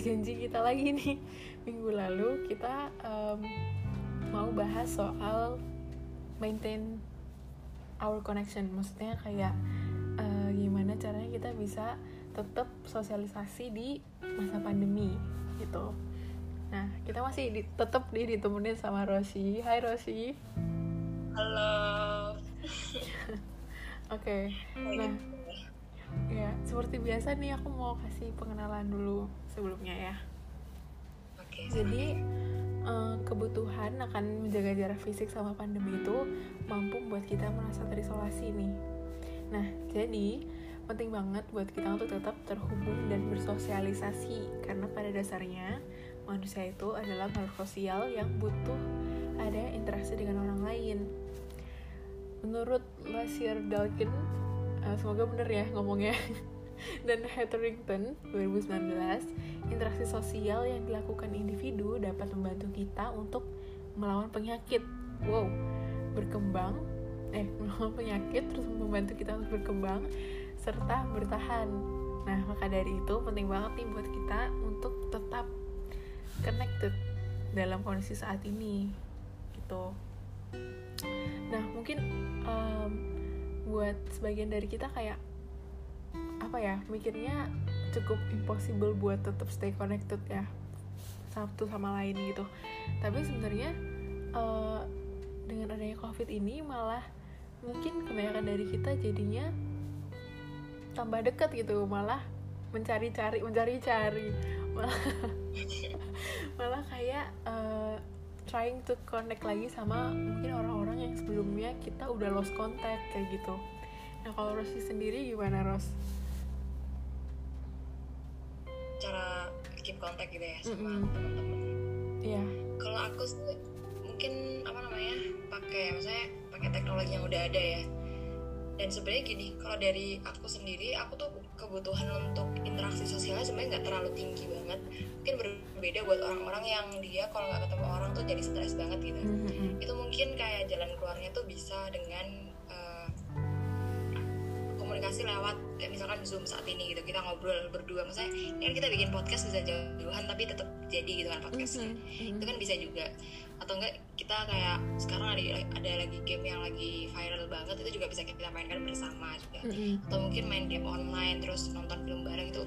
sesuai janji kita lagi nih minggu lalu kita um, mau bahas soal maintain our connection. Maksudnya kayak uh, gimana caranya kita bisa tetap sosialisasi di masa pandemi gitu. Nah, kita masih di, tetap di ditemenin sama Rosi. Hai Rosi. Halo. Oke. Okay. Nah, ya seperti biasa nih aku mau kasih pengenalan dulu sebelumnya ya. Oke. Jadi eh, kebutuhan akan menjaga jarak fisik sama pandemi itu mampu membuat kita merasa terisolasi nih. Nah, jadi penting banget buat kita untuk tetap terhubung dan bersosialisasi karena pada dasarnya manusia itu adalah makhluk sosial yang butuh ada interaksi dengan orang lain. Menurut Lasir Dalkin, uh, semoga bener ya ngomongnya, dan Hetherington 2019, interaksi sosial yang dilakukan individu dapat membantu kita untuk melawan penyakit. Wow, berkembang, eh melawan penyakit terus membantu kita untuk berkembang serta bertahan. Nah, maka dari itu penting banget nih buat kita untuk tetap connected dalam kondisi saat ini gitu nah mungkin um, buat sebagian dari kita kayak apa ya mikirnya cukup impossible buat tetap stay connected ya satu sama lain gitu. Tapi sebenarnya uh, dengan adanya covid ini malah mungkin kebanyakan dari kita jadinya tambah dekat gitu malah mencari-cari mencari-cari. Malah malah kayak uh, trying to connect lagi sama mungkin orang-orang yang sebelumnya kita udah lost contact kayak gitu. Nah kalau Rosi sendiri gimana Ros? Cara keep contact gitu ya sama mm -hmm. teman-teman. Iya. Yeah. Kalau aku sih mungkin apa namanya pakai misalnya pakai teknologi yang udah ada ya. Dan sebenarnya gini, kalau dari aku sendiri, aku tuh kebutuhan untuk interaksi sosialnya sebenarnya nggak terlalu tinggi banget. Mungkin berbeda buat orang-orang yang dia kalau nggak ketemu orang tuh jadi stres banget gitu. Mm-hmm. Itu mungkin kayak jalan keluarnya tuh bisa dengan uh, komunikasi lewat kayak misalkan zoom saat ini gitu kita ngobrol berdua. Misalnya kan kita bikin podcast bisa jauh-jauhan tapi tetap jadi gitu kan podcastnya mm-hmm. itu kan bisa juga. Atau enggak kita kayak sekarang ada ada lagi game yang lagi viral banget itu juga bisa kita mainkan bersama juga. Mm-hmm. atau mungkin main game online terus nonton film bareng itu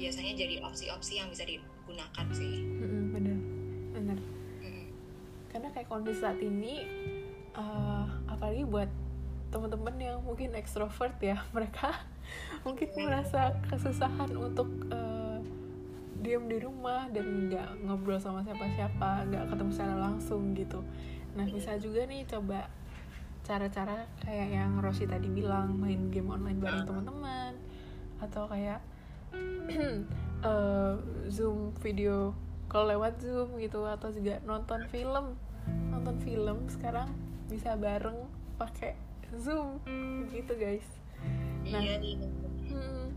biasanya jadi opsi-opsi yang bisa digunakan sih. Mm-hmm, bener. Bener. Mm-hmm. karena kayak kondisi saat ini uh, apalagi buat teman-teman yang mungkin ekstrovert ya mereka mungkin merasa kesusahan untuk uh, diam di rumah dan nggak ngobrol sama siapa-siapa nggak ketemu secara langsung gitu. Nah bisa juga nih coba cara-cara kayak yang Rosi tadi bilang main game online bareng teman-teman atau kayak uh, zoom video kalau lewat zoom gitu atau juga nonton film. Nonton film sekarang bisa bareng pakai zoom. Gitu guys. Nah iya, iya. Hmm,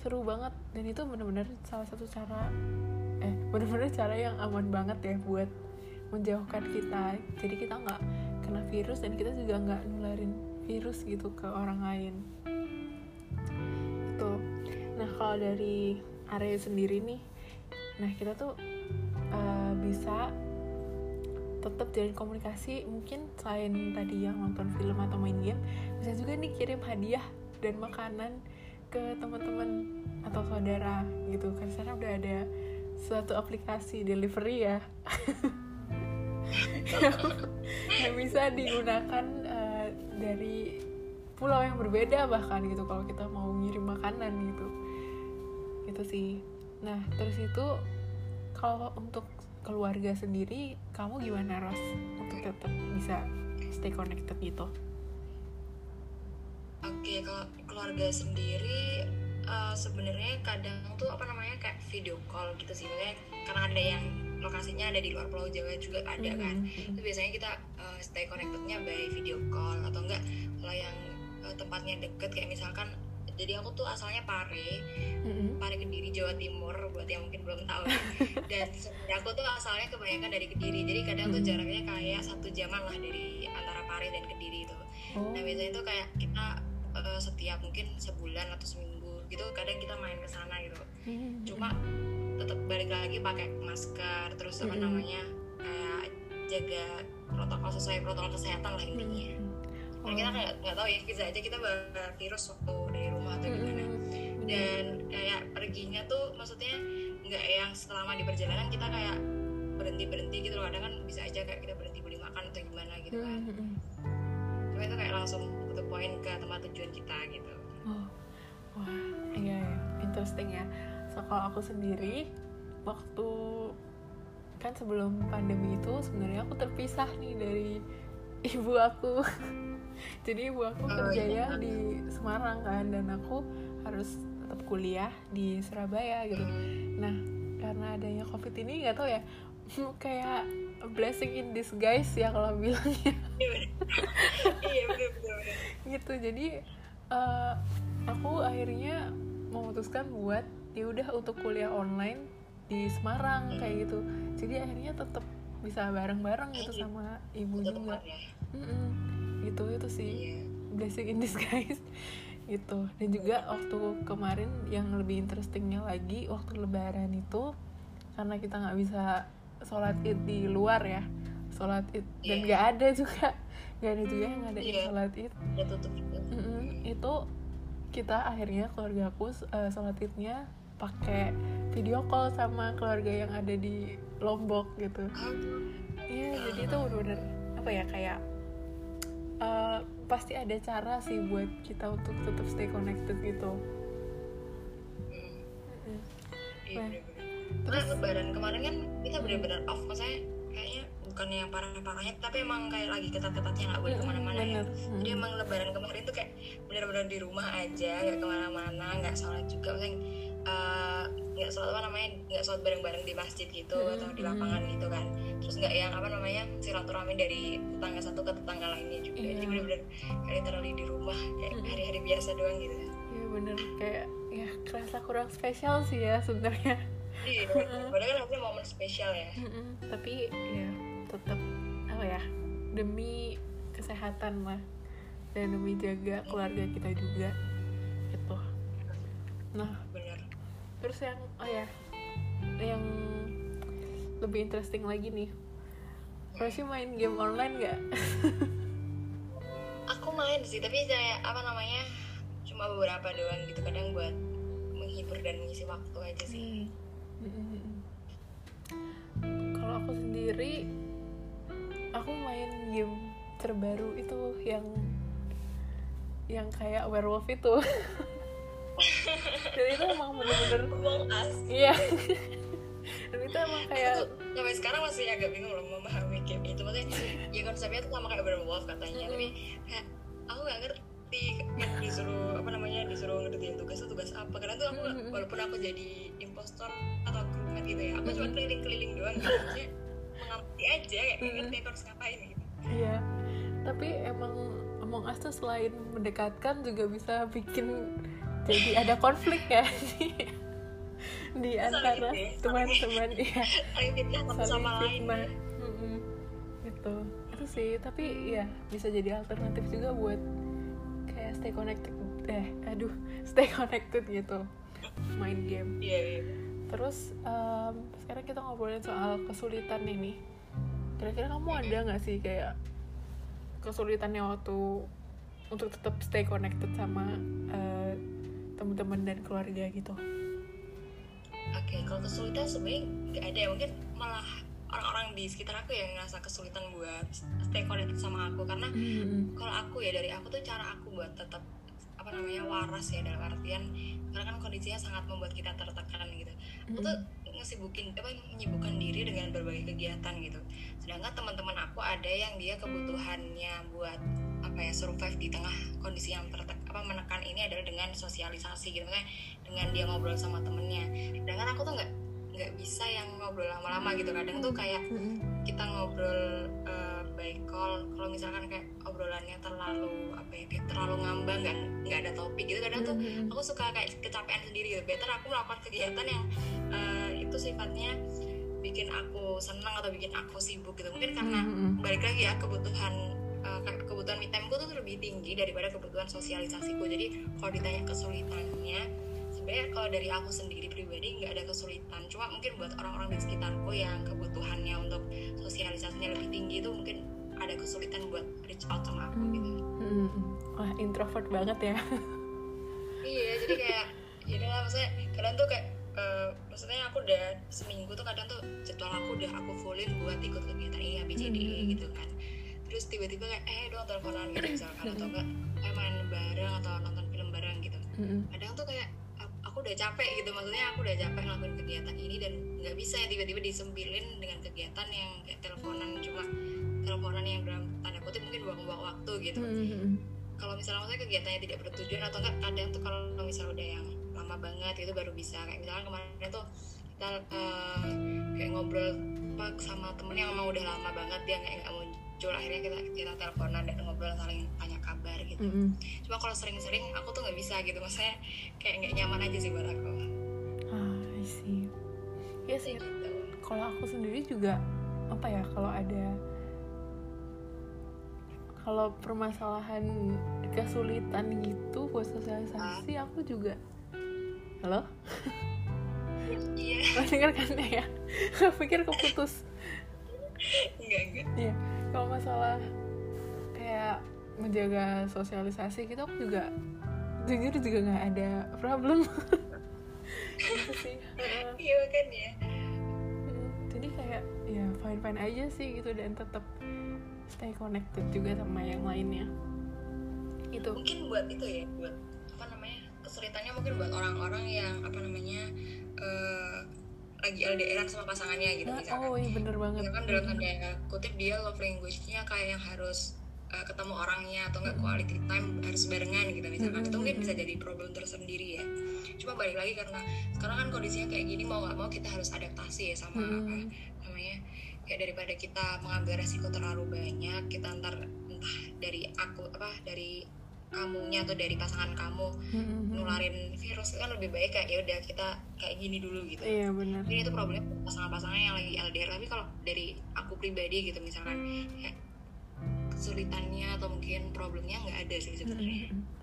seru banget. Dan itu bener-bener salah satu cara eh bener-bener cara yang aman banget ya buat menjauhkan kita. Jadi kita nggak kena virus dan kita juga nggak nularin virus gitu ke orang lain. Itu nah kalau dari area sendiri nih nah kita tuh uh, bisa tetap jalin komunikasi mungkin selain tadi yang nonton film atau main game bisa juga nih kirim hadiah dan makanan ke teman-teman atau saudara gitu. Kan sekarang udah ada suatu aplikasi delivery ya. Yang bisa digunakan uh, dari pulau yang berbeda bahkan gitu kalau kita mau ngirim makanan gitu. Gitu sih. Nah terus itu kalau untuk keluarga sendiri kamu gimana Ros untuk tetap bisa stay connected gitu Oke, kalau keluarga sendiri uh, sebenarnya kadang tuh apa namanya kayak video call gitu sih, Maksudnya, karena ada yang lokasinya ada di luar Pulau Jawa juga ada mm -hmm. kan. Itu biasanya kita uh, stay connectednya by video call atau enggak kalau yang uh, tempatnya deket kayak misalkan jadi aku tuh asalnya Pare, mm-hmm. Pare Kediri Jawa Timur buat yang mungkin belum tahu. Dan aku tuh asalnya kebanyakan dari Kediri, jadi kadang mm-hmm. tuh jaraknya kayak satu jaman lah dari antara Pare dan Kediri itu. Oh. Nah biasanya tuh kayak kita uh, setiap mungkin sebulan atau seminggu gitu kadang kita main ke sana gitu Hmm. cuma tetap balik lagi pakai masker terus apa Mm-mm. namanya kayak jaga protokol sesuai protokol kesehatan lah intinya Hmm. karena kita nggak tahu ya bisa aja kita bawa virus waktu atau gimana. Dan kayak perginya tuh maksudnya nggak yang selama di perjalanan kita kayak berhenti berhenti gitu loh. Kadang kan bisa aja kayak kita berhenti beli makan atau gimana gitu kan. Cuma itu kayak langsung to the point ke tempat tujuan kita gitu. Oh, wah, iya, iya, interesting ya. So kalau aku sendiri, waktu kan sebelum pandemi itu sebenarnya aku terpisah nih dari ibu aku. Jadi ibu aku Oh, kerjanya iya. di Semarang kan, dan aku harus tetap kuliah di Surabaya gitu. Nah, karena adanya COVID ini nggak tahu ya, kayak blessing in disguise ya kalau bilangnya. iya bener bener. gitu jadi eh, aku akhirnya memutuskan buat ya udah untuk kuliah online di Semarang kayak gitu jadi akhirnya tetap bisa bareng-bareng gitu sama ibu juga ya. Gitu itu sih. Iya. Blessing in disguise. Gitu. Dan juga waktu kemarin yang lebih interestingnya lagi waktu lebaran itu karena kita nggak bisa sholat id di luar ya sholat id dan Iya. nggak ada juga. Nggak ada juga yang ngadain Iya. sholat id. Tutup gitu Mm-mm, itu kita akhirnya keluarga aku uh, sholat idnya pakai video call sama keluarga yang ada di Lombok gitu. Iya jadi itu bener-bener apa ya kayak uh, pasti ada cara sih buat kita untuk tetap stay connected gitu hmm. Iya Nah. Terus lebaran kemarin kan kita bener-bener off maksudnya kayaknya bukan yang parah-parahnya tapi emang kayak lagi ketat-ketatnya nggak boleh Mm-mm, ke mana-mana ya. Jadi emang lebaran kemarin tuh kayak bener-bener di rumah aja nggak ke mana-mana nggak sholat juga maksudnya eh, nggak sholat apa namanya nggak sholat bareng-bareng di masjid gitu Mm-mm, atau di lapangan gitu kan. Terus nggak yang apa namanya silaturahmi dari tetangga satu ke tetangga lainnya juga. Iya. jadi bener-bener kayak literally di rumah kayak Mm-mm. hari-hari biasa doang gitu. Iya bener. Kayak ya kerasa kurang spesial sih ya sebenarnya. Iya padahal kan harusnya momen spesial ya. Mm-mm. tapi ya tetap apa ya demi kesehatan lah dan demi jaga keluarga kita juga gitu. Nah terus yang oh ya yang lebih interesting lagi nih Roshi main game online nggak? aku main sih tapi kayak apa namanya cuma beberapa doang gitu kadang buat menghibur dan mengisi waktu aja sih Mm-mm. Kalau aku sendiri, aku main game terbaru itu yang yang kayak werewolf itu. Dan itu emang bener-bener Among Us iya. Dan itu emang kayak aku tuh sampai sekarang masih agak bingung loh memahami game itu maksudnya ya konsepnya tuh sama kayak werewolf katanya. Tapi kayak aku nggak ngerti disuruh apa namanya disuruh ngertiin tugas tuh tugas apa. Karena tuh aku walaupun aku jadi impostor atau crewmate gitu ya aku cuma keliling-keliling doang gitu. Maksudnya mengamati aja kayak ngerti aku harus ngapain gitu. Iya. Tapi emang Among Us tuh selain mendekatkan juga bisa bikin jadi ada konflik ya. Di, antara ya, teman-teman saling fitnah satu saling sama lain. Mm-mm. gitu. Itu sih tapi ya bisa jadi alternatif juga buat kayak stay connected eh aduh stay connected gitu. Main game. Iya iya. Terus em, sekarang kita ngobrolin soal kesulitan ini. Kira-kira kamu ada nggak sih kayak kesulitannya waktu untuk tetap stay connected sama eh, teman-teman dan keluarga gitu Oke, kalau kesulitan sebenarnya nggak ada ya. Mungkin malah orang-orang di sekitar aku yang ngerasa kesulitan buat stay connected sama aku. Karena Mm-mm. kalau aku ya dari aku tuh cara aku buat tetap apa namanya waras ya dalam artian karena kan kondisinya sangat membuat kita tertekan gitu. Aku tuh ngesibukin apa menyibukkan diri dengan berbagai kegiatan gitu. Sedangkan teman-teman aku ada yang dia kebutuhannya buat apa ya survive di tengah kondisi yang tertek apa menekan ini adalah dengan sosialisasi gitu kan dengan dia ngobrol sama temennya sedangkan aku tuh nggak nggak bisa yang ngobrol lama-lama gitu kadang tuh kayak Mm-mm. kita ngobrol eh, by call kalau misalkan kayak obrolannya terlalu apa ya kayak terlalu ngambang nggak nggak ada topik gitu kadang tuh Mm-mm. aku suka kayak kecapean sendiri gitu better aku melakukan kegiatan yang eh, itu sifatnya bikin aku senang atau bikin aku sibuk gitu mungkin karena Mm-mm. balik lagi ya kebutuhan ke- kebutuhan me time gue tuh lebih tinggi daripada kebutuhan sosialisasiku jadi kalau ditanya kesulitannya sebenarnya kalau dari aku sendiri pribadi nggak ada kesulitan cuma mungkin buat orang-orang di sekitarku yang kebutuhannya untuk sosialisasinya lebih tinggi itu mungkin ada kesulitan buat reach out sama aku gitu Hmm. Wah introvert banget ya. iya jadi kayak ya udah lah maksudnya kadang tuh kayak eh, maksudnya aku udah seminggu tuh kadang tuh jadwal aku udah aku fullin buat ikut kegiatan ini ABCD Hmm. gitu kan terus tiba-tiba kayak eh dong teleponan gitu misalkan atau enggak eh main bareng atau nonton film bareng gitu. Kadang tuh kayak aku udah capek gitu maksudnya aku udah capek ngelakuin kegiatan ini dan nggak bisa ya tiba-tiba disempilin dengan kegiatan yang kayak teleponan cuma teleponan yang dalam tanda kutip mungkin buang-buang waktu gitu. Mm-mm. kalau misalnya maksudnya kegiatannya tidak bertujuan atau enggak kadang tuh kalau misalnya udah yang lama banget itu baru bisa. Kayak misalnya kemarin tuh kita eh, kayak ngobrol sama temen yang emang udah lama banget dia nggak nggak muncul akhirnya kita kita teleponan dan ngobrol saling tanya kabar gitu. Mm-mm. cuma kalau sering-sering aku tuh nggak bisa gitu. Maksudnya kayak nggak nyaman aja sih buat aku. Ah, I see. Iya sih. gitu. Kalau aku sendiri juga apa ya kalau ada kalau permasalahan kesulitan gitu buat sosialisasi aku juga halo? Iya. Lo denger kan ya. Aku pikir keputus. Enggak enggak Iya, kalau masalah kayak menjaga sosialisasi gitu aku juga jujur juga nggak ada problem. gitu sih. Iya kan ya Hmm, Jadi kayak ya fine fine aja sih gitu dan tetap stay connected juga sama yang lainnya. Itu. mungkin buat itu ya buat apa namanya kesulitannya mungkin buat orang-orang yang apa namanya eh, lagi LDRan sama pasangannya gitu Nah, misalkan oh iya bener banget. misalkan dalam tanda kutip dia love language-nya kayak yang harus eh, ketemu orangnya atau enggak quality time harus barengan gitu misalkan itu mungkin bisa jadi problem tersendiri ya cuma balik lagi karena sekarang kan kondisinya kayak gini mau nggak mau kita harus adaptasi ya sama Hmm. apa namanya kayak daripada kita mengambil resiko terlalu banyak kita ntar entah dari aku apa dari kamunya atau dari pasangan kamu Mm-mm. nularin virus kan lebih baik kayak ya udah kita kayak gini dulu gitu Iya bener. ini itu problemnya pasangan-pasangan yang lagi LDR tapi kalau dari aku pribadi gitu misalkan kayak kesulitannya atau mungkin problemnya nggak ada sih sebenarnya Mm-mm.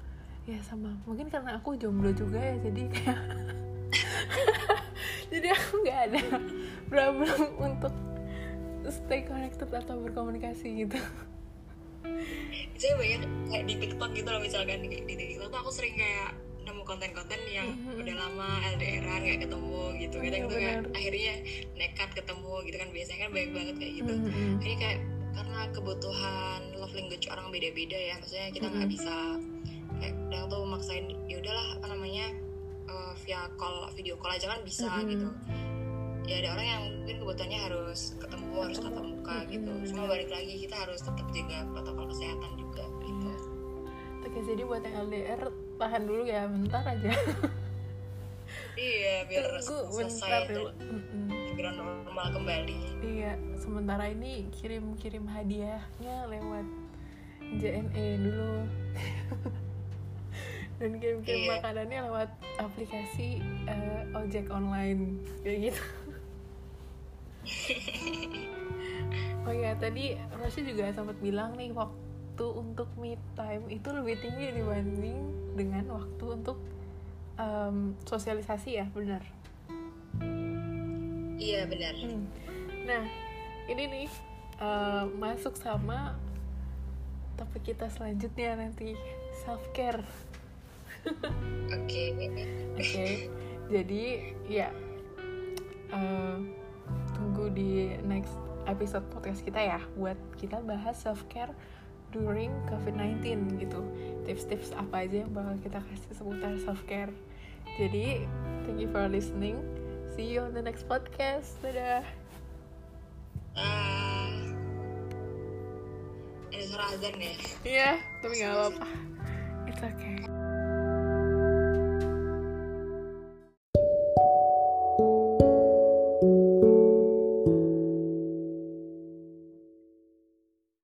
Ya sama, mungkin karena aku jomblo juga ya jadi kayak jadi aku nggak ada problem untuk stay connected atau berkomunikasi gitu. Saya banyak kayak di TikTok gitu loh misalkan di, di TikTok tuh aku sering kayak nemu konten-konten yang Mhm. udah lama LDRan nggak ketemu gitu kadang Iya, tuh kayak akhirnya nekat ketemu gitu kan biasanya kan banyak banget kayak gitu Mm-mm. ini kayak karena kebutuhan love language orang beda-beda ya maksudnya kita nggak Mm-mm. bisa kayak kadang tuh maksain ya udahlah apa namanya eh, via call video call aja kan bisa Mm-mm. gitu ya ada orang yang mungkin kebutuhannya harus ketemu harus tatap muka gitu cuma balik lagi kita harus tetap jaga protokol kesehatan juga gitu Iya. Oke jadi buat yang LDR tahan dulu ya bentar aja. iya biar Tunggu bentar selesai dan Mm-mm. segera normal kembali Iya, sementara ini kirim-kirim hadiahnya lewat JNE dulu. Dan kirim-kirim Iya. makanannya lewat aplikasi eh, ojek online kayak gitu. oh ya, tadi Rosy juga sempat bilang nih waktu untuk me time itu lebih tinggi dibanding dengan waktu untuk em, sosialisasi ya, benar. iya benar Hmm. Nah, ini nih eh, masuk sama topik kita selanjutnya nanti self care. oke Oke, jadi ya eh, tunggu di next episode podcast kita ya buat kita bahas self care during COVID-19 gitu. Tips-tips apa aja yang bakal kita kasih seputar self care. Jadi, thank you for listening. See you on the next podcast. Dadah. Ah, ada suara azan ya Iya, tapi nggak apa-apa. It's okay.